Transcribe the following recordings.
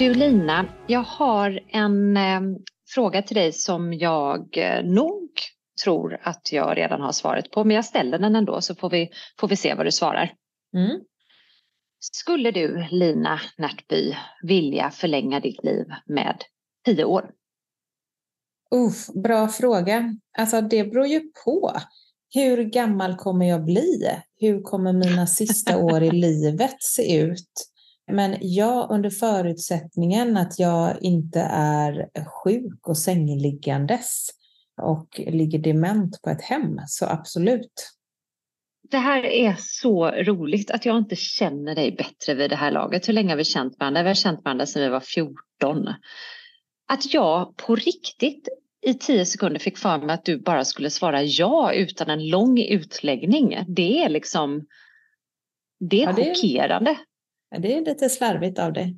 Du Lina, jag har en eh, fråga till dig som jag eh, nog tror att jag redan har svaret på. Men jag ställer den ändå så får vi, får vi se vad du svarar. Mm. Skulle du, Lina Närtby, vilja förlänga ditt liv med tio år? Uff, bra fråga. Alltså det beror ju på. Hur gammal kommer jag bli? Hur kommer mina sista år i livet se ut? Men ja, under förutsättningen att jag inte är sjuk och sängliggandes och ligger dement på ett hem, så absolut. Det här är så roligt att jag inte känner dig bättre vid det här laget. Hur länge har vi känt varandra? Vi har känt varandra sedan vi var 14. Att jag på riktigt i tio sekunder fick för mig att du bara skulle svara ja utan en lång utläggning. Det är liksom, det är Ja, det chockerande. Det är lite slarvigt av dig.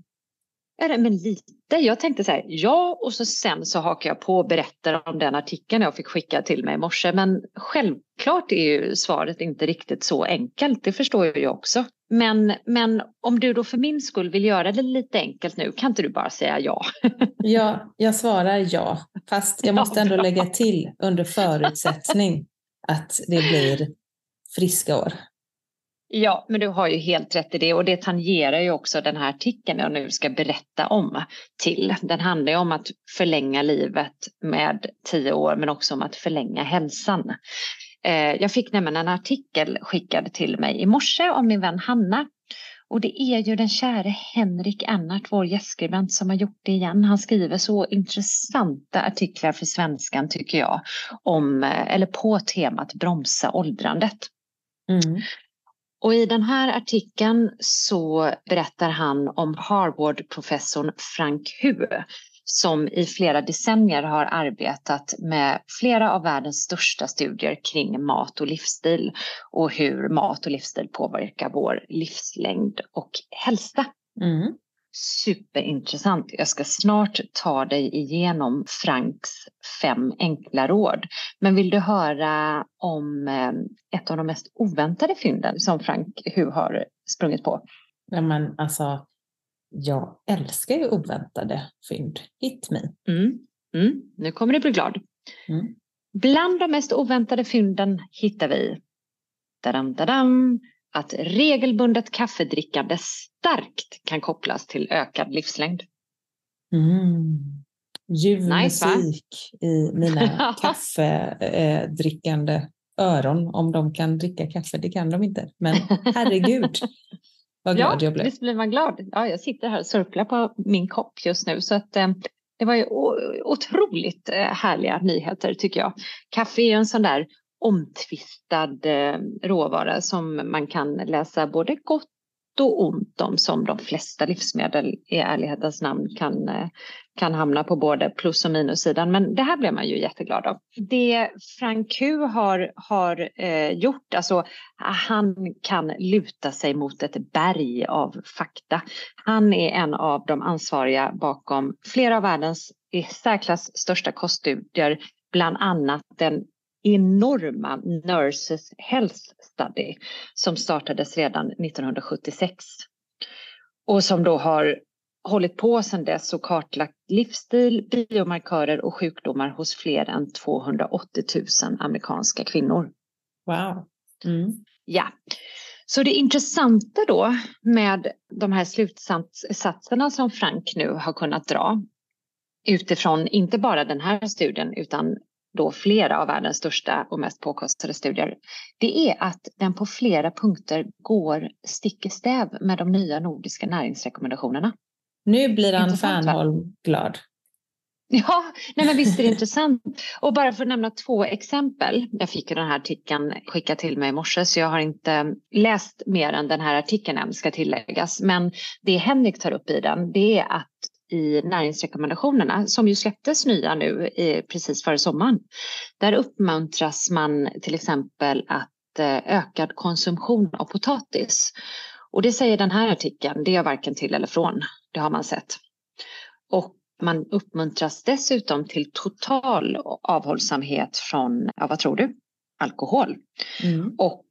Det- men lite. Jag tänkte så här, ja, och så sen så hakar jag på och berättar om den artikeln jag fick skicka till mig i morse. Men självklart är ju svaret inte riktigt så enkelt, det förstår jag ju också. Men, men om du då för min skull vill göra det lite enkelt nu, kan inte du bara säga ja? Ja, jag svarar ja, fast jag Ja, måste ändå lägga till under förutsättning att det blir friska år. Ja, men du har ju helt rätt i det och det tangerar ju också den här artikeln jag nu ska berätta om till. Den handlar ju om att förlänga livet med tio år men också om att förlänga hälsan. Eh, jag fick nämligen en artikel skickad till mig i morse av min vän Hanna. Och det är ju den käre Henrik Ennart, vår gästskribent, som har gjort det igen. Han skriver så intressanta artiklar för svenskan tycker jag, om, eh, eller på temat bromsa åldrandet. Mm. Och i den här artikeln så berättar han om Harvard-professorn Frank Hu som i flera decennier har arbetat med flera av världens största studier kring mat och livsstil och hur mat och livsstil påverkar vår livslängd och hälsa. Mm. Superintressant. Jag ska snart ta dig igenom Franks fem enkla råd. Men vill du höra om eh, ett av de mest oväntade fynden som Frank Hu har sprungit på? Ja, men alltså, jag älskar ju oväntade fynd. Hit me. Mm. Mm. Nu kommer du bli glad. Mm. Bland de mest oväntade fynden hittar vi dadam, dadam, att regelbundet kaffedrickande starkt kan kopplas till ökad livslängd. Mm. Ljuv Nice, va? musik i mina kaffedrickande öron. Om de kan dricka kaffe, det kan de inte. Men herregud, vad glad ja, jag blev. visst blir man glad. Ja, jag sitter här och surplar på min kopp just nu. Så att, eh, det var ju otroligt eh, härliga nyheter tycker jag. Kaffe är en sån där omtvistad eh, råvara som man kan läsa både gott och ont om som de flesta livsmedel i ärlighetens namn kan, eh, kan hamna på både plus och minussidan. Men det här blev man ju jätteglad av. Det Frank Q har, har eh, gjort, alltså han kan luta sig mot ett berg av fakta. Han är en av de ansvariga bakom flera av världens i särklass största koststudier, bland annat den enorma Nurses Health Study som startades redan 1976 och som då har hållit på sedan dess och kartlagt livsstil, biomarkörer och sjukdomar hos fler än 280 000 amerikanska kvinnor. Wow. Mm. Ja, så det intressanta då med de här slutsatserna som Frank nu har kunnat dra utifrån inte bara den här studien utan då flera av världens största och mest påkostade studier, det är att den på flera punkter går stick i stäv med de nya nordiska näringsrekommendationerna. Nu blir Ann Fernholm glad. Ja, nej men visst är det intressant. Och bara för att nämna två exempel. Jag fick den här artikeln skickad till mig i morse så jag har inte läst mer än den här artikeln än ska tilläggas. Men det Henrik tar upp i den det är att i näringsrekommendationerna som ju släpptes nya nu precis före sommaren. Där uppmuntras man till exempel att eh, ökad konsumtion av potatis. Och det säger den här artikeln, det är varken till eller från. Det har man sett. Och man uppmuntras dessutom till total avhållsamhet från, ja vad tror du, alkohol. Mm. Och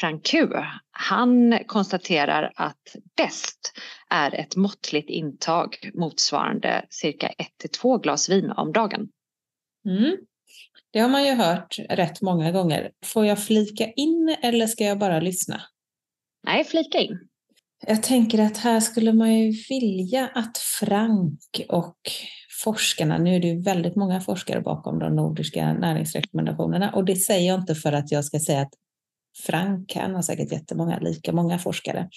Frank Q, han konstaterar att bäst är ett måttligt intag motsvarande cirka 1-2 glas vin om dagen. Mm. Det har man ju hört rätt många gånger. Får jag flika in eller ska jag bara lyssna? Nej, flika in. Jag tänker att här skulle man ju vilja att Frank och forskarna, nu är det ju väldigt många forskare bakom de nordiska näringsrekommendationerna och det säger jag inte för att jag ska säga att Frank, han har säkert jättemånga, lika många forskare.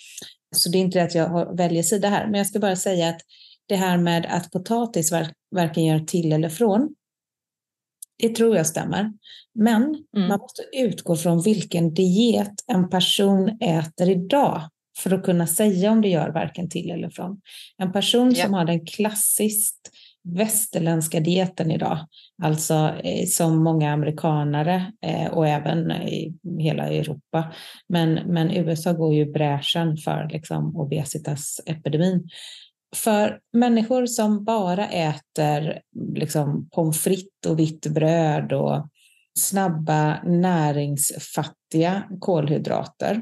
Så det är inte det att jag väljer sida här, men jag ska bara säga att det här med att potatis varken gör till eller från, det tror jag stämmer. Men mm. man måste utgå från vilken diet en person äter idag för att kunna säga om det gör varken till eller från. En person yeah. som har den klassiskt västerländska dieten idag, alltså eh, som många amerikanare eh, och även i hela Europa. Men, men USA går ju bräschen för liksom, obesitasepidemin. För människor som bara äter liksom, pommes frites och vitt bröd och snabba näringsfattiga kolhydrater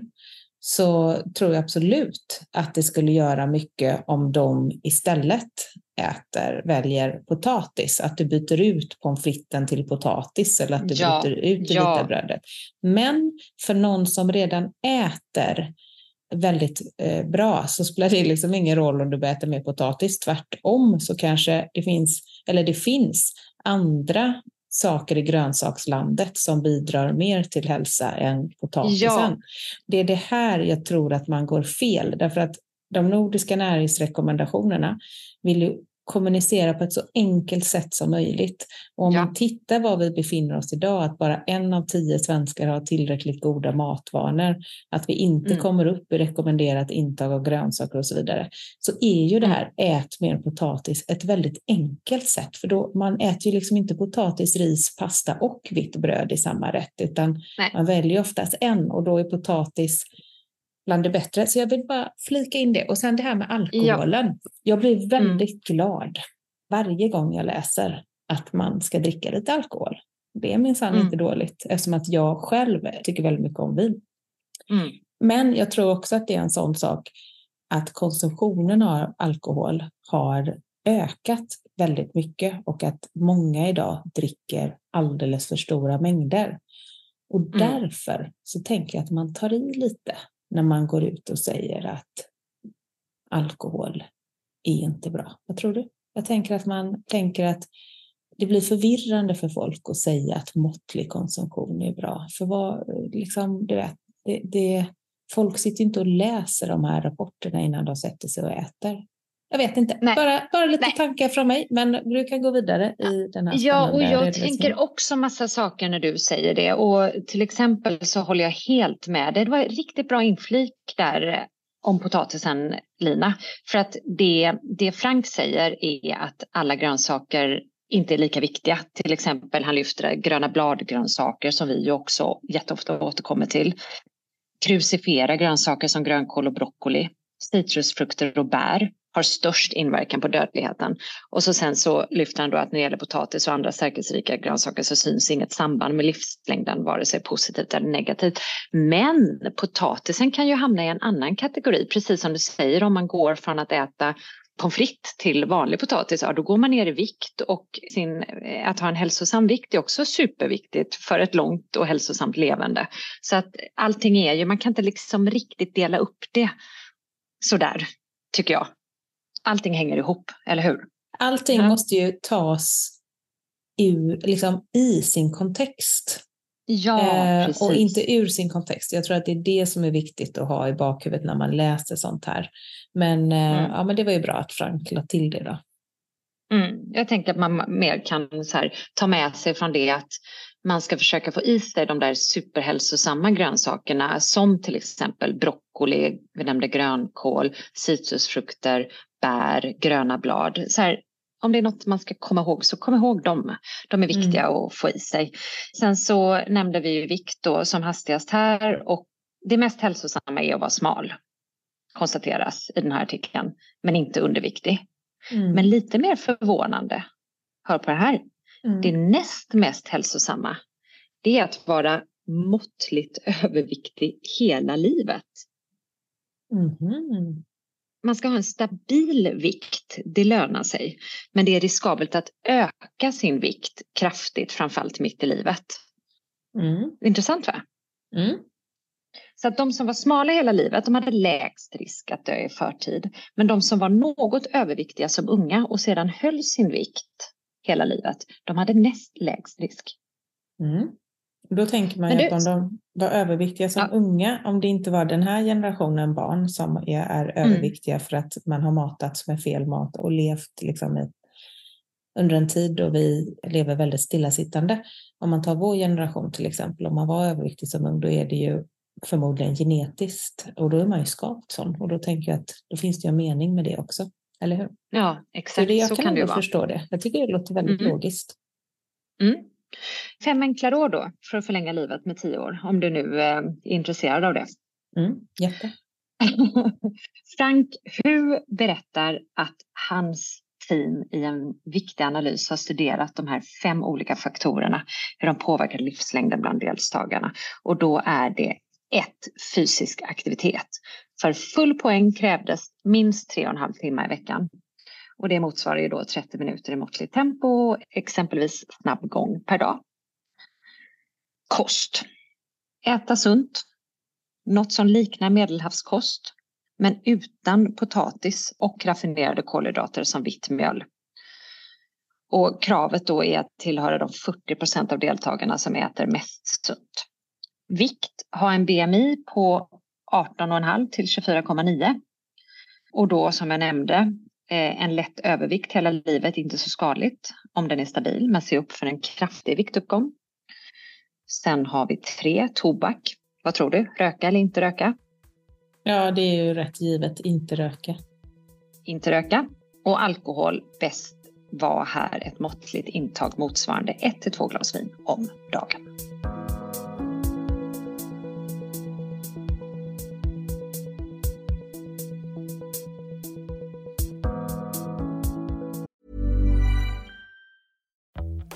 så tror jag absolut att det skulle göra mycket om de istället äter, väljer potatis. Att du byter ut pommes fritesen till potatis eller att du ja, byter ut det ja. vita brödet. Men för någon som redan äter väldigt eh, bra så spelar det liksom ingen roll om du börjar äta mer potatis. Tvärtom så kanske det finns, eller det finns andra saker i grönsakslandet som bidrar mer till hälsa än potatisen. Ja. Det är det här jag tror att man går fel, därför att de nordiska näringsrekommendationerna vill ju kommunicera på ett så enkelt sätt som möjligt. Och om ja. man tittar var vi befinner oss idag, att bara en av tio svenskar har tillräckligt goda matvanor, att vi inte mm. kommer upp i rekommenderat intag av grönsaker och så vidare, så är ju det mm. här ät mer potatis ett väldigt enkelt sätt, för då man äter ju liksom inte potatis, ris, pasta och vitt bröd i samma rätt, utan Nej. man väljer oftast en och då är potatis bland det bättre. Så jag vill bara flika in det. Och sen det här med alkoholen. Ja. Jag blir mm. väldigt mm. glad varje gång jag läser att man ska dricka lite alkohol. Det är minsann mm. inte dåligt eftersom att jag själv tycker väldigt mycket om vin. Mm. Men jag tror också att det är en sån sak att konsumtionen av alkohol har ökat väldigt mycket och att många idag dricker alldeles för stora mängder. Och mm. därför så tänker jag att man tar i lite när man går ut och säger att alkohol är inte bra. Vad tror du? Jag tänker att man tänker att det blir förvirrande för folk att säga att måttlig konsumtion är bra. För vad, liksom, du vet, det, det, folk sitter inte och läser de här rapporterna innan de sätter sig och äter. Jag vet inte, bara, bara lite Nej. tankar från mig, men du kan gå vidare i den här Ja, och jag tänker också massa saker när du säger det och till exempel så håller jag helt med dig. Det var riktigt bra inflik där om potatisen, Lina. För att det, det Frank säger är att alla grönsaker inte är lika viktiga. Till exempel han lyfter gröna bladgrönsaker som vi ju också jätteofta återkommer till. Krucifiera grönsaker som grönkål och broccoli. Citrusfrukter och bär har störst inverkan på dödligheten. Och så sen så lyfter han då att när det gäller potatis och andra stärkelserika grönsaker så syns inget samband med livslängden, vare sig positivt eller negativt. Men potatisen kan ju hamna i en annan kategori, precis som du säger om man går från att äta pommes frites till vanlig potatis, ja, då går man ner i vikt och sin, eh, att ha en hälsosam vikt är också superviktigt för ett långt och hälsosamt levande. Så att allting är ju, man kan inte liksom riktigt dela upp det sådär, tycker jag allting hänger ihop, eller hur? Allting ja. måste ju tas ur, liksom, i sin kontext. Ja, eh, och inte ur sin kontext. Jag tror att det är det som är viktigt att ha i bakhuvudet när man läser sånt här. Men, eh, mm. ja, men det var ju bra att Frank la till det då. Mm. Jag tänker att man mer kan så här, ta med sig från det att man ska försöka få i sig de där superhälsosamma grönsakerna som till exempel broccoli, vi nämnde grönkål, citrusfrukter, bär, gröna blad. Så här, om det är något man ska komma ihåg så kom ihåg dem. De är viktiga mm. att få i sig. Sen så nämnde vi vikt då som hastigast här och det mest hälsosamma är att vara smal konstateras i den här artikeln, men inte underviktig. Mm. Men lite mer förvånande, hör på det här, mm. det näst mest hälsosamma, det är att vara måttligt överviktig hela livet. Mm. Man ska ha en stabil vikt, det lönar sig. Men det är riskabelt att öka sin vikt kraftigt, framförallt mitt i livet. Mm. Intressant va? Mm. Så att de som var smala hela livet, de hade lägst risk att dö i förtid. Men de som var något överviktiga som unga och sedan höll sin vikt hela livet, de hade näst lägst risk. Mm. Då tänker man ju att om de var överviktiga som ja. unga, om det inte var den här generationen barn som är, är mm. överviktiga för att man har matats med fel mat och levt liksom i, under en tid då vi lever väldigt stillasittande. Om man tar vår generation till exempel, om man var överviktig som ung, då är det ju förmodligen genetiskt och då är man ju skapt sån och då tänker jag att då finns det ju en mening med det också. Eller hur? Ja, exakt. Så, det, jag så kan, kan det vara. förstå det. Jag tycker det låter väldigt mm. logiskt. Mm. Fem enkla råd då för att förlänga livet med tio år, om du nu är intresserad av det. Mm, jätte. Frank Hu berättar att hans team i en viktig analys har studerat de här fem olika faktorerna, hur de påverkar livslängden bland deltagarna. Och då är det ett fysisk aktivitet. För full poäng krävdes minst tre och en halv timme i veckan. Och det motsvarar ju då 30 minuter i måttligt tempo, exempelvis snabb gång per dag. Kost. Äta sunt. Något som liknar medelhavskost, men utan potatis och raffinerade kolhydrater som vitt mjöl. Och kravet då är att tillhöra de 40 procent av deltagarna som äter mest sunt. Vikt, ha en BMI på 18,5 till 24,9. Och då som jag nämnde, en lätt övervikt hela livet, inte så skadligt om den är stabil, men se upp för en kraftig viktuppgång. Sen har vi tre, tobak. Vad tror du? Röka eller inte röka? Ja, det är ju rätt givet, inte röka. Inte röka. Och alkohol, bäst var här ett måttligt intag motsvarande 1 till 2 glas vin om dagen.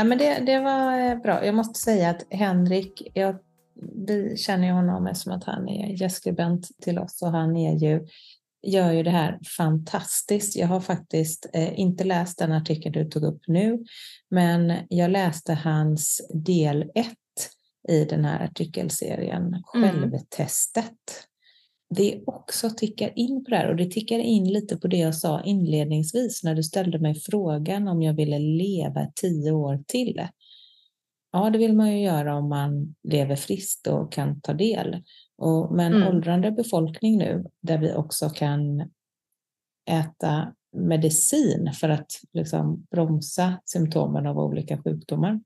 Ja, men det, det var eh, bra. Jag måste säga att Henrik, jag, vi känner ju honom eftersom att han är gästskribent till oss och han är ju, gör ju det här fantastiskt. Jag har faktiskt eh, inte läst den artikel du tog upp nu, men jag läste hans del 1 i den här artikelserien, mm. Självtestet det också tickar in på det här och det tickar in lite på det jag sa inledningsvis när du ställde mig frågan om jag ville leva tio år till. Ja, det vill man ju göra om man lever friskt och kan ta del. Och med en mm. åldrande befolkning nu, där vi också kan äta medicin för att liksom bromsa symptomen av olika sjukdomar,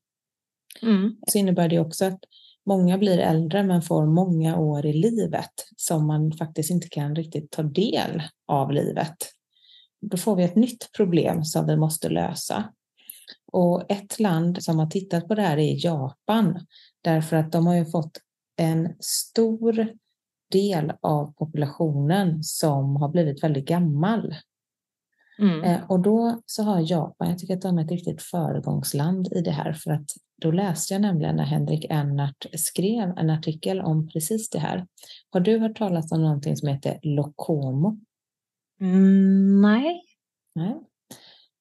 mm. så innebär det också att många blir äldre men får många år i livet som man faktiskt inte kan riktigt ta del av livet. Då får vi ett nytt problem som vi måste lösa. Och ett land som har tittat på det här är Japan, därför att de har ju fått en stor del av populationen som har blivit väldigt gammal. Mm. Eh, och då så har Japan, jag tycker att de är ett riktigt föregångsland i det här, för att då läste jag nämligen när Henrik Ennart skrev en artikel om precis det här. Har du hört talas om någonting som heter Lokomo? Mm, nej. nej.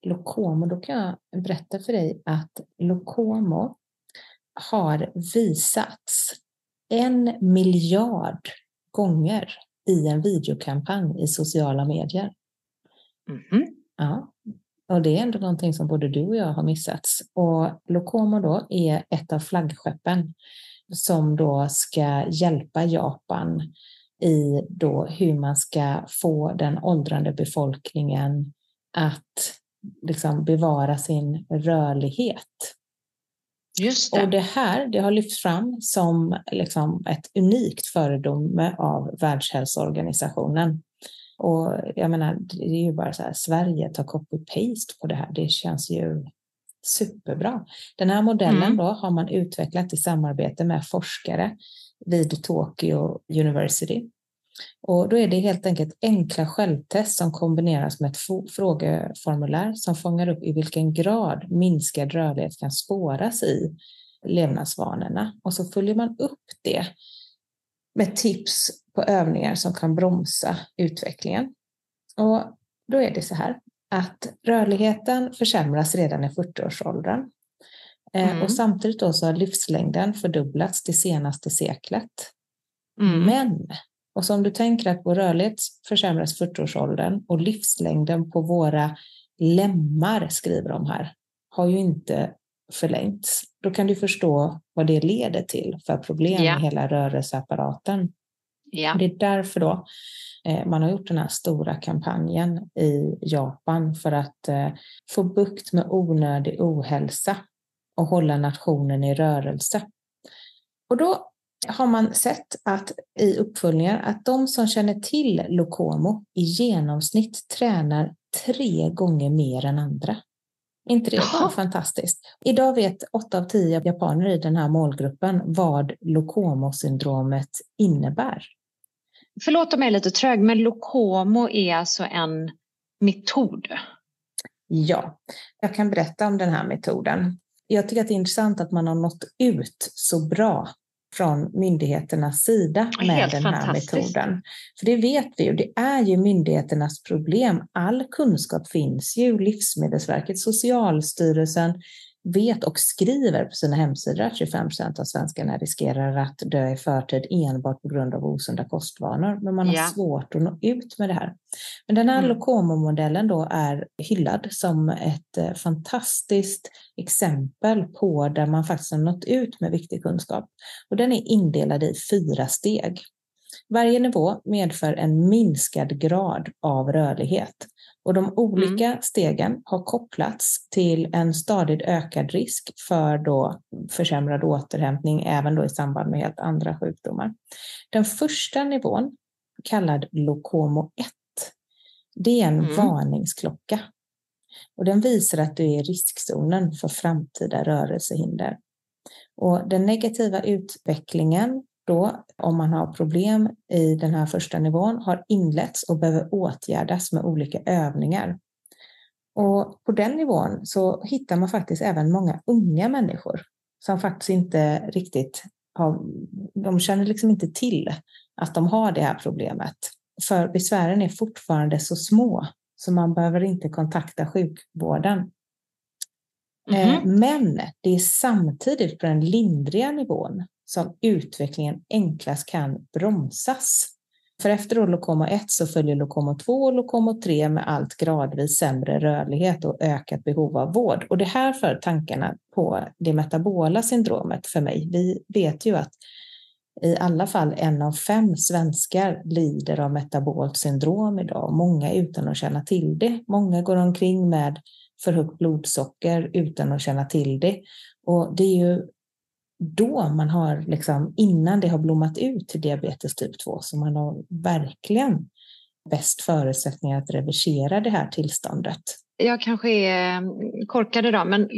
Lokomo, då kan jag berätta för dig att Lokomo har visats en miljard gånger i en videokampanj i sociala medier. Mm. Ja, och det är ändå någonting som både du och jag har missats. Och Lokomo då är ett av flaggskeppen som då ska hjälpa Japan i då hur man ska få den åldrande befolkningen att liksom bevara sin rörlighet. Just det. Och det här det har lyfts fram som liksom ett unikt föredöme av Världshälsoorganisationen. Och jag menar, det är ju bara så här, Sverige tar copy-paste på det här. Det känns ju superbra. Den här modellen mm. då har man utvecklat i samarbete med forskare vid Tokyo University. Och då är det helt enkelt enkla självtest som kombineras med ett frågeformulär som fångar upp i vilken grad minskad rörlighet kan spåras i levnadsvanorna. Och så följer man upp det med tips på övningar som kan bromsa utvecklingen. Och då är det så här att rörligheten försämras redan i 40-årsåldern. Eh, mm. Och samtidigt då så har livslängden fördubblats det senaste seklet. Mm. Men och så om du tänker att vår rörlighet försämras 40-årsåldern och livslängden på våra lemmar, skriver de här, har ju inte förlängts. Då kan du förstå vad det leder till för problem yeah. med hela rörelseapparaten. Yeah. Det är därför då eh, man har gjort den här stora kampanjen i Japan för att eh, få bukt med onödig ohälsa och hålla nationen i rörelse. Och då har man sett att i uppföljningar att de som känner till Lokomo i genomsnitt tränar tre gånger mer än andra. Inte det bara fantastiskt? Idag vet åtta av tio japaner i den här målgruppen vad Lokomo-syndromet innebär. Förlåt om jag är lite trög, men Lokomo är alltså en metod? Ja, jag kan berätta om den här metoden. Jag tycker att det är intressant att man har nått ut så bra från myndigheternas sida med Helt den här metoden. För det vet vi ju, det är ju myndigheternas problem. All kunskap finns ju, Livsmedelsverket, Socialstyrelsen, vet och skriver på sina hemsidor att 25 procent av svenskarna riskerar att dö i förtid enbart på grund av osunda kostvanor. Men man har ja. svårt att nå ut med det här. Men den här mm. Lokomo-modellen då är hyllad som ett eh, fantastiskt exempel på där man faktiskt har nått ut med viktig kunskap. Och den är indelad i fyra steg. Varje nivå medför en minskad grad av rörlighet. Och de olika mm. stegen har kopplats till en stadigt ökad risk för då försämrad återhämtning, även då i samband med helt andra sjukdomar. Den första nivån, kallad Lokomo 1, det är en mm. varningsklocka. Och den visar att du är i riskzonen för framtida rörelsehinder. Och den negativa utvecklingen då, om man har problem i den här första nivån, har inletts och behöver åtgärdas med olika övningar. Och på den nivån så hittar man faktiskt även många unga människor som faktiskt inte riktigt har, de känner liksom inte till att de har det här problemet. För besvären är fortfarande så små så man behöver inte kontakta sjukvården. Mm -hmm. Men det är samtidigt på den lindriga nivån som utvecklingen enklast kan bromsas. För efter då Lokomo 1 så följer Lokomo 2 och Lokomo 3 med allt gradvis sämre rörlighet och ökat behov av vård. Och det här för tankarna på det metabola syndromet för mig. Vi vet ju att i alla fall en av fem svenskar lider av metabolt syndrom idag, många utan att känna till det. Många går omkring med för högt blodsocker utan att känna till det. Och det är ju då man har, liksom, innan det har blommat ut till diabetes typ 2, som man har verkligen bäst förutsättningar att reversera det här tillståndet. Jag kanske är mm, korkad idag, men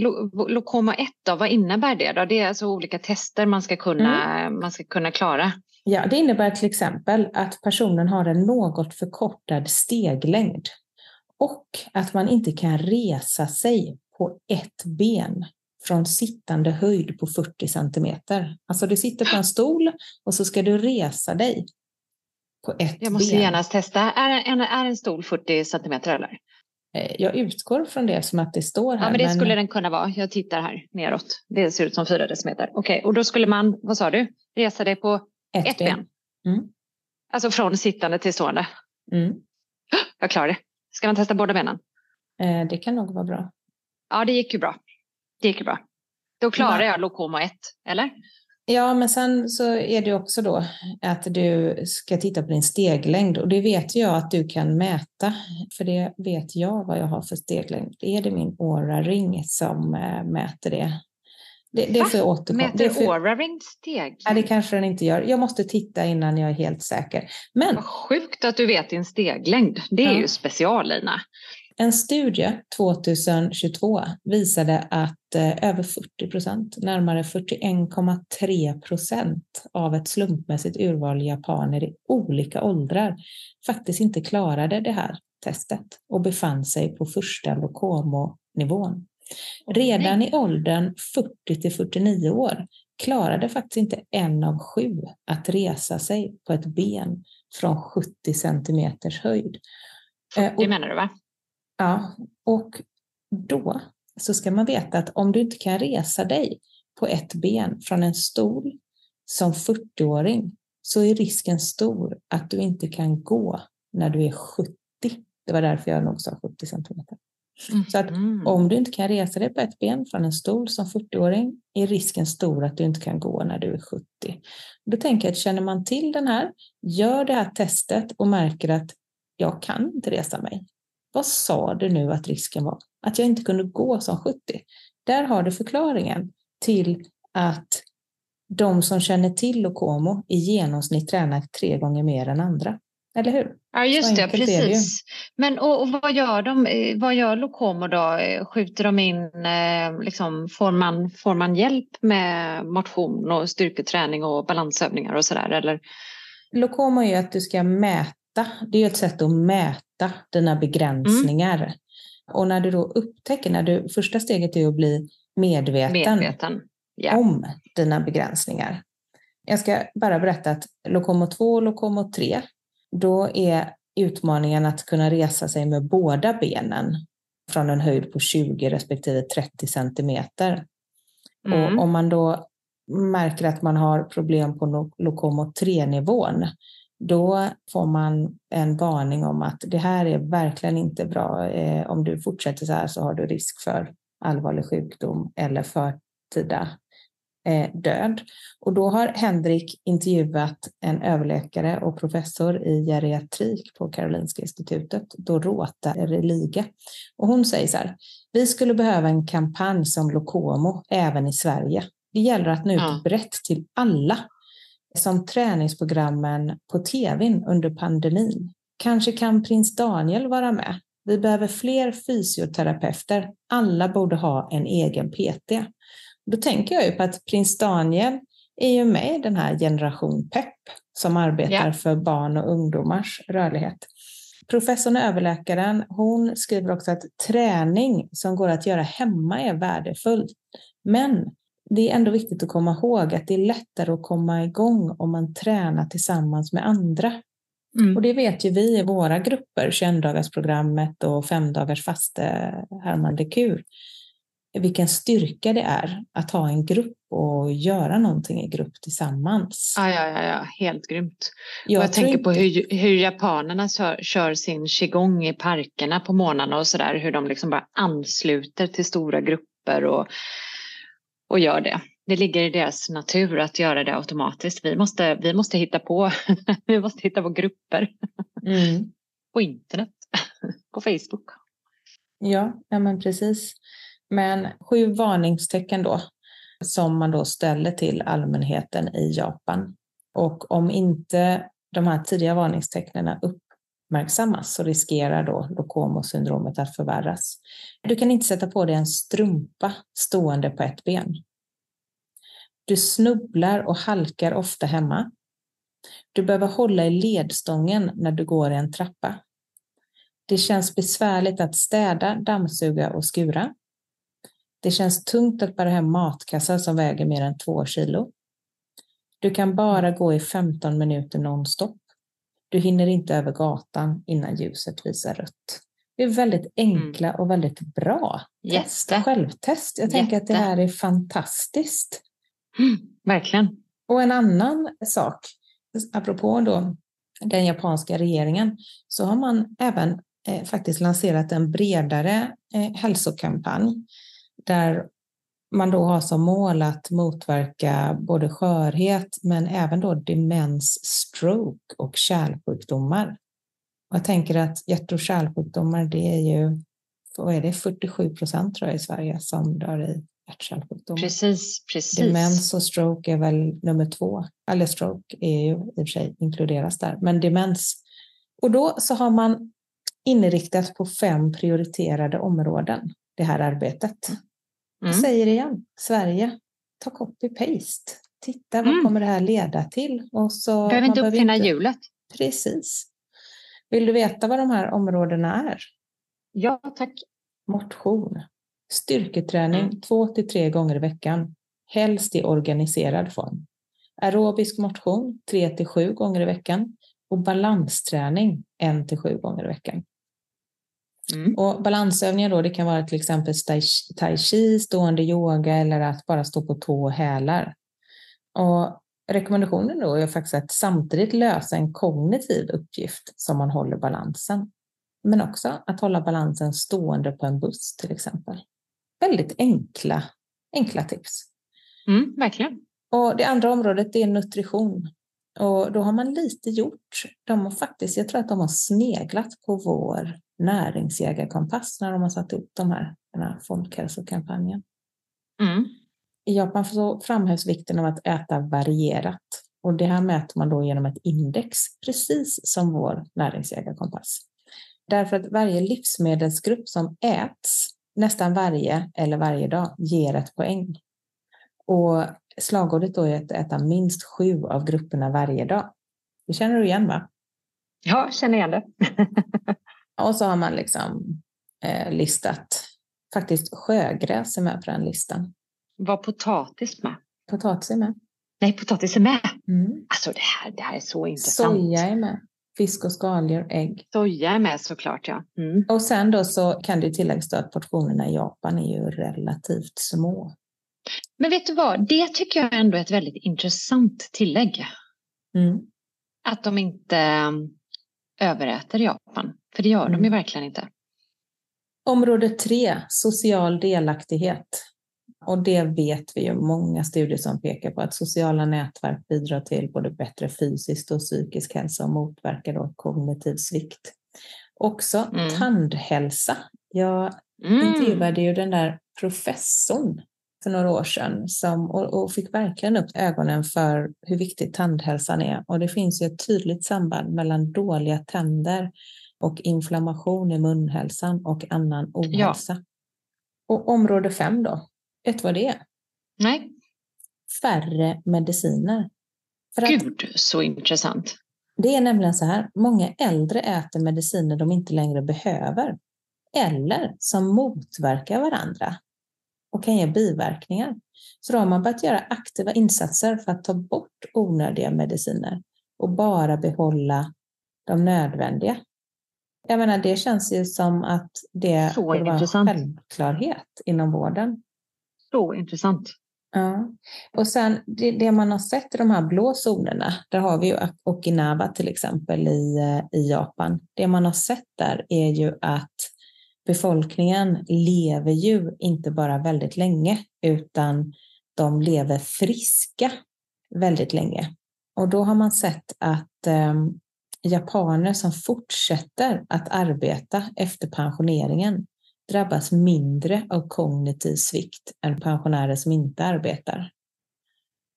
Lokoma 1 då, vad innebär det? Då? Det är alltså olika tester man ska, kunna, mm. man ska kunna klara? Ja, det innebär till exempel att personen har en något förkortad steglängd och att man inte kan resa sig på ett ben från sittande höjd på 40 centimeter. Alltså du sitter på en stol och så ska du resa dig på ett ben. Jag måste ben. genast testa. Är en, är en stol 40 centimeter eller? Eh, jag utgår från det som att det står här. Ja, men det men... skulle den kunna vara. Jag tittar här neråt. Det ser ut som 4 decimeter. Okej, okay. och då skulle man, vad sa du, resa dig på ett, ett ben? ben. Mm. Alltså från sittande till stående? Mm. Jag klarar det. Ska man testa båda benen? Eh, det kan nog vara bra. Ja, det gick ju bra. Det gick ju bra. Då klarar jag Lokoma 1, eller? Ja, men sen så är det också då att du ska titta på din steglängd och det vet jag att du kan mäta, för det vet jag vad jag har för steglängd. Det är det min Aura Ring som äh, mäter det. Det, det får jag återkomma. Mäter för... Aura Ring steg? Nej, det kanske den inte gör. Jag måste titta innan jag är helt säker. Men... Vad sjukt att du vet din steglängd. Det är ja. ju special, Lina. En studie 2022 visade att eh, över 40 procent, närmare 41,3 procent av ett slumpmässigt urval japaner i olika åldrar faktiskt inte klarade det här testet och befann sig på första Lokomo-nivån. Redan i åldern 40 till 49 år klarade faktiskt inte en av sju att resa sig på ett ben från 70 centimeters höjd. 40 eh, menar du va? Ja, och då så ska man veta att om du inte kan resa dig på ett ben från en stol som 40-åring så är risken stor att du inte kan gå när du är 70. Det var därför jag nog sa 70 centimeter. Mm. Så att om du inte kan resa dig på ett ben från en stol som 40-åring är risken stor att du inte kan gå när du är 70. Då tänker jag att känner man till den här, gör det här testet och märker att jag kan inte resa mig. Vad sa du nu att risken var? Att jag inte kunde gå som 70. Där har du förklaringen till att de som känner till Lokomo i genomsnitt tränar tre gånger mer än andra. Eller hur? Ja, just det, precis. Men och, och, vad gör de? Eh, vad gör Lokomo då? Skjuter de in, eh, liksom, får, man, får man hjälp med motion och styrketräning och balansövningar och sådär? Eller? Lokomo är att du ska mäta det är ett sätt att mäta dina begränsningar. Mm. Och när du då upptäcker, när du, första steget är att bli medveten, medveten. Yeah. om dina begränsningar. Jag ska bara berätta att Lokomo 2 och Lokomo 3, då är utmaningen att kunna resa sig med båda benen från en höjd på 20 respektive 30 centimeter. Mm. Och om man då märker att man har problem på Lokomo 3-nivån, då får man en varning om att det här är verkligen inte bra. Eh, om du fortsätter så här så har du risk för allvarlig sjukdom eller förtida eh, död. Och då har Henrik intervjuat en överläkare och professor i geriatrik på Karolinska institutet, Dorota Religa. Och hon säger så här, vi skulle behöva en kampanj som Lokomo även i Sverige. Det gäller att nå ut brett till alla som träningsprogrammen på tv under pandemin. Kanske kan prins Daniel vara med. Vi behöver fler fysioterapeuter. Alla borde ha en egen PT. Då tänker jag ju på att prins Daniel är ju med i den här generation PEP som arbetar yeah. för barn och ungdomars rörlighet. Professorn och överläkaren, hon skriver också att träning som går att göra hemma är värdefull. Men det är ändå viktigt att komma ihåg att det är lättare att komma igång om man tränar tillsammans med andra. Mm. Och det vet ju vi i våra grupper, 21-dagarsprogrammet och 5 dagars faste härmande kur. vilken styrka det är att ha en grupp och göra någonting i grupp tillsammans. Ja, ja, ja, ja. helt grymt. Jag, jag tänker inte... på hur, hur japanerna kör, kör, sin qigong i parkerna på morgnarna och sådär, hur de liksom bara ansluter till stora grupper och, och gör det. Det ligger i deras natur att göra det automatiskt. Vi måste, vi måste, hitta, på, vi måste hitta på grupper mm. på internet, på Facebook. Ja, ja men precis. Men sju varningstecken då som man då ställer till allmänheten i Japan. Och om inte de här tidiga varningstecknen uppmärksammas så riskerar då Lokomo-syndromet att förvärras. Du kan inte sätta på dig en strumpa stående på ett ben. Du snubblar och halkar ofta hemma. Du behöver hålla i ledstången när du går i en trappa. Det känns besvärligt att städa, dammsuga och skura. Det känns tungt att bära hem matkassar som väger mer än två kilo. Du kan bara gå i 15 minuter nonstop. Du hinner inte över gatan innan ljuset visar rött. Det är väldigt enkla och väldigt bra test, självtest. Jag tänker Jätte. att det här är fantastiskt. Mm, verkligen. Och en annan sak, apropå då den japanska regeringen, så har man även eh, faktiskt lanserat en bredare eh, hälsokampanj där man då har som mål att motverka både skörhet men även då demens, stroke och kärlsjukdomar. jag tänker att hjärt och kärlsjukdomar, det är ju vad är det, 47 procent tror jag i Sverige som dör i hjärt-kärlsjukdomar. Precis, precis. Demens och stroke är väl nummer två. Eller stroke är ju i och för sig inkluderas där, men demens. Och då så har man inriktat på fem prioriterade områden, det här arbetet. Jag mm. säger igen, Sverige, ta copy-paste. Titta, vad mm. kommer det här leda till? Och så, behöver inte uppfinna inte... hjulet. Precis. Vill du veta vad de här områdena är? Ja, tack. Motion. Styrketräning mm. två till tre gånger i veckan, helst i organiserad form. Aerobisk motion tre till sju gånger i veckan och balansträning en till sju gånger i veckan. Mm. Och balansövningar då, det kan vara till exempel tai chi, stående yoga eller att bara stå på tå och hälar. Och rekommendationen då är faktiskt att samtidigt lösa en kognitiv uppgift som man håller balansen. Men också att hålla balansen stående på en buss till exempel. Väldigt enkla, enkla tips. Mm, verkligen. Och det andra området är nutrition. Och då har man lite gjort. De har faktiskt, jag tror att de har sneglat på vår näringsjägarkompass när de har satt upp de här, den här folkhälsokampanjen. Mm. I Japan så framhävs vikten av att äta varierat och det här mäter man då genom ett index, precis som vår näringsjägarkompass. Därför att varje livsmedelsgrupp som äts nästan varje eller varje dag ger ett poäng. Och slagordet då är att äta minst sju av grupperna varje dag. Det känner du igen va? Ja, känner igen det. Och så har man liksom eh, listat, faktiskt sjögräs är med på den listan. Var potatis med? Potatis är med. Nej, potatis är med. Mm. Alltså det här, det här är så intressant. Soja är med. Fisk och skaldjur, ägg. Soja är med såklart, ja. Mm. Och sen då så kan det tilläggas att portionerna i Japan är ju relativt små. Men vet du vad, det tycker jag ändå är ett väldigt intressant tillägg. Mm. Att de inte överäter Japan. För det gör mm. de ju mm. verkligen inte. Område tre, social delaktighet. Och det vet vi ju många studier som pekar på att sociala nätverk bidrar till både bättre fysisk och psykisk hälsa och motverkar då kognitiv svikt. Också mm. tandhälsa. Jag mm. intervjuade ju den där professorn för några år sedan som, och, och, fick verkligen upp ögonen för hur viktig tandhälsan är. Och det finns ju ett tydligt samband mellan dåliga tänder och inflammation i munhälsan och annan ohälsa. Ja. Och område fem då, vet du vad det är? Nej. Färre mediciner. För Gud, att, så intressant. Det är nämligen så här, många äldre äter mediciner de inte längre behöver eller som motverkar varandra och kan ge biverkningar. Så då har man börjat göra aktiva insatser för att ta bort onödiga mediciner och bara behålla de nödvändiga. Jag menar, det känns ju som att det Så borde vara en självklarhet inom vården. Så intressant. Ja. Och sen det, det man har sett i de här blå zonerna, där har vi ju Okinawa till exempel i, eh, i Japan. Det man har sett där är ju att befolkningen lever ju inte bara väldigt länge, utan de lever friska väldigt länge. Och då har man sett att eh, japaner som fortsätter att arbeta efter pensioneringen drabbas mindre av kognitiv svikt än pensionärer som inte arbetar.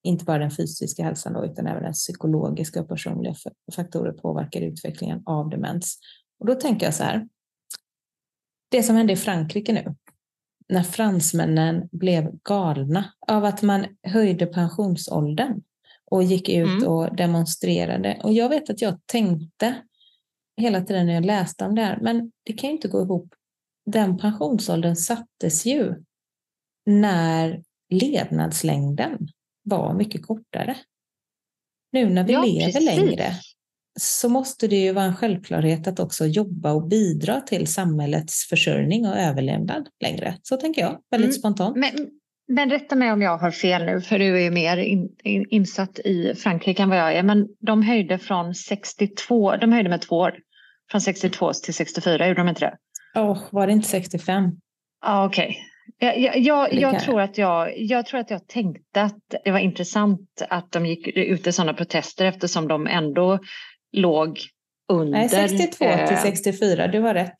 Inte bara den fysiska hälsan då, utan även den psykologiska och personliga faktorer påverkar utvecklingen av demens. Och då tänker jag så här, det som hände i Frankrike nu, när fransmännen blev galna av att man höjde pensionsåldern och gick ut Mm. och demonstrerade. Och jag vet att jag tänkte hela tiden när jag läste om det här, men det kan ju inte gå ihop. Den pensionsåldern sattes ju när levnadslängden var mycket kortare. Nu när vi Ja, lever precis. längre så måste det ju vara en självklarhet att också jobba och bidra till samhällets försörjning och överlevnad längre. Så tänker jag, väldigt Mm. spontant. Men, men rätta mig om jag har fel nu, för du är ju mer in, in, insatt i Frankrike än vad jag är. Men de höjde från 62, de höjde med två år. Från 62 till 64, gjorde de inte det? Åh, var det inte 65? Ja, okej. Jag, jag, jag, jag, tror att jag, jag tror att jag tänkte att det var intressant att de gick ut i sådana protester eftersom de ändå låg under... Nej, 62 till eh, 64, du har rätt.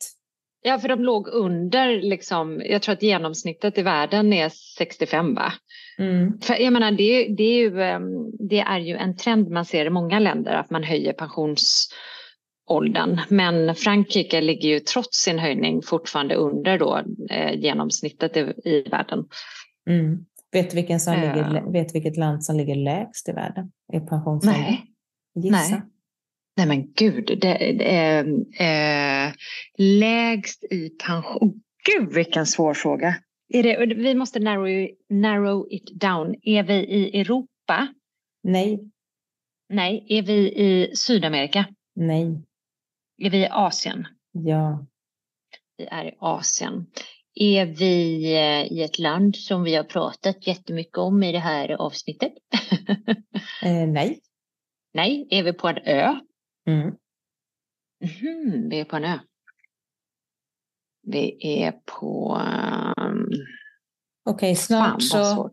Ja, för de låg under, liksom, jag tror att genomsnittet i världen är 65 va? Mm. För jag menar, det, det, är ju, ehm, det är ju en trend man ser i många länder att man höjer pensionsåldern. Men Frankrike ligger ju trots sin höjning fortfarande under då, eh, genomsnittet i, i världen. Mm. Vet, vilken som Ja. ligger, vet du vilket land som ligger lägst i världen i pensionsålder? Nej. Gissa. Nej. Nej men gud, det, det är eh, lägst i pension. Gud vilken svår fråga. Är det, vi måste narrow, narrow it down. Är vi i Europa? Nej, Nej. Är vi i Sydamerika? nej, Är vi i Asien? ja. Vi är i Asien. Är vi eh, i ett land som vi har pratat jättemycket om i det här avsnittet? Eh, nej. Nej. Är vi på en ö? Mm. Mhm, vi är på en ö. Vi är på... Um, Okej, fan snart vad så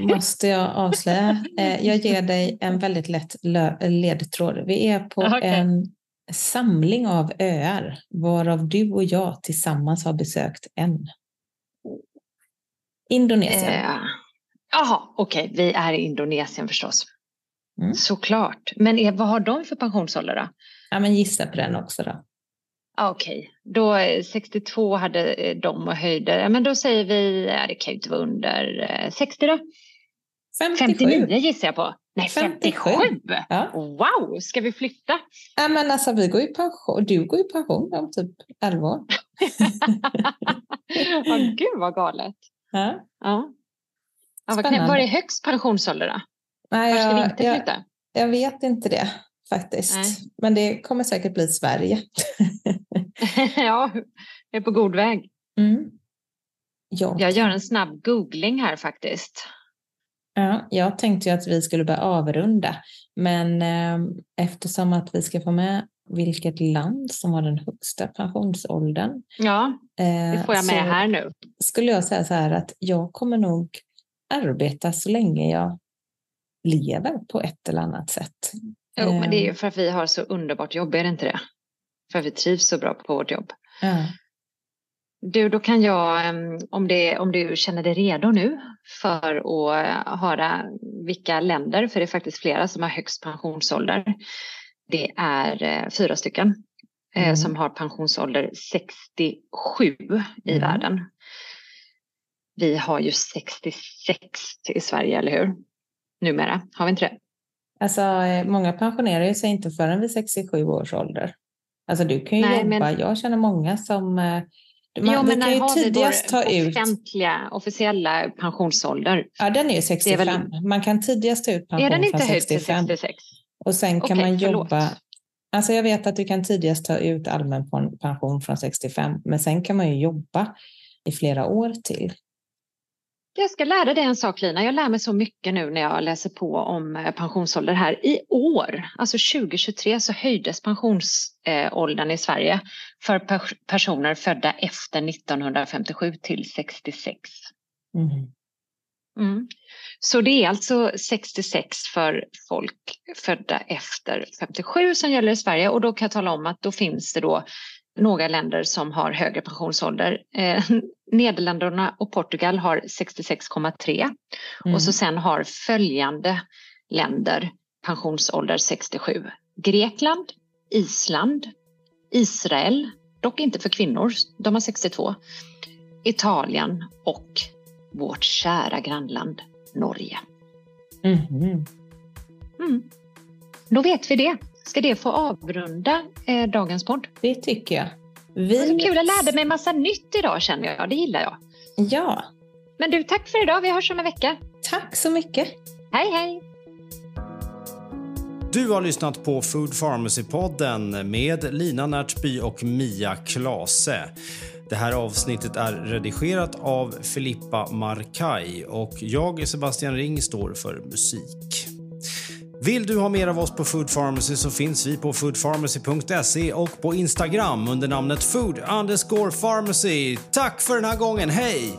måste jag avslöja. Eh, jag ger dig en väldigt lätt ledtråd. Vi är på Okej. en samling av öar, varav du och jag tillsammans har besökt en. Indonesien. Eh, Jaha, okej. Vi är i Indonesien förstås. Mm. Såklart. Men är, vad har de för pensionsålder då? Ja, men gissa på den också då. Ah, Okej, då eh, 62 hade eh, de och höjde. Men då säger vi, ja, det kan ju inte vara under eh, 60 då. 57. 59 gissar jag på. Nej, 57. 57! Ja. Wow, ska vi flytta? ja, men alltså vi går i pension. Du går i pension om typ 11 år. Ja, gud vad galet. Ja. Ja. Ja, vad var är högst pensionsålder då? Nej, Var ska vi jag, inte jag, flytta? jag vet inte det faktiskt. Nej. Men det kommer säkert bli Sverige. ja, jag är på god väg. Mm. Ja. Jag gör en snabb googling här faktiskt. Ja, jag tänkte ju att vi skulle börja avrunda, men eh, eftersom att vi ska få med vilket land som har den högsta pensionsåldern Ja, eh, det får jag med här nu. skulle jag säga så här att jag kommer nog arbeta så länge jag lever på ett eller annat sätt. Jo, men det är ju Eh, för att vi har så underbart jobb, är det inte det? För att vi trivs så bra på vårt jobb. ja. Du, då kan jag, em, om, det, om du känner dig redo nu för att eh, höra vilka länder, för det är faktiskt flera som har högst pensionsålder. Det är eh, fyra stycken eh, Mm. som har pensionsålder 67 i Mm. världen. Vi har ju 66 i Sverige, eller hur? Numera, har vi inte det? Alltså, eh, många pensionerar sig inte förrän vid 67 års ålder. Alltså du kan ju Nej, jobba, men- jag känner många som... eh, Man, jo, men kan ju tidigast ta ut... offentliga, officiella pensionsålder? Ja, den är ju 65. väl- Man kan tidigast ta ut pension Är den från inte till 65. 66? Och sen kan Okej, man förlåt. jobba Alltså jag vet att du kan tidigast ta ut allmän pension från 65, men sen kan man ju jobba i flera år till. Jag ska lära dig en sak Lina. Jag lär mig så mycket nu när jag läser på om eh, pensionsålder här. I år, alltså 2023, så höjdes pensionsåldern i Sverige för personer födda efter 1957 till 66. Mm. Mm. Så det är alltså 66 för folk födda efter 57 som gäller i Sverige och då kan jag tala om att då finns det då några länder som har högre pensionsålder. Eh, Nederländerna och Portugal har 66,3 mm. och så sen har följande länder pensionsålder 67. Grekland, Island, Israel, dock inte för kvinnor, de har 62. Italien och vårt kära grannland Norge. Mm. Mm. Då vet vi det. Ska det få avrunda eh, dagens podd? Det tycker jag. Vi... Det var kul, jag lärde mig massa nytt idag känner jag. Det gillar jag. Ja. Men du, tack för idag. Vi hörs om en vecka. Tack så mycket. Hej, hej. Du har lyssnat på Food Pharmacy-podden med Lina Närtby och Mia Klase. Det här avsnittet är redigerat av Filippa Markaj och jag, Sebastian Ring, står för musik. Vill du ha mer av oss på Food Pharmacy så finns vi på foodpharmacy.se och på Instagram under namnet food underscore pharmacy. Tack för den här gången, hej!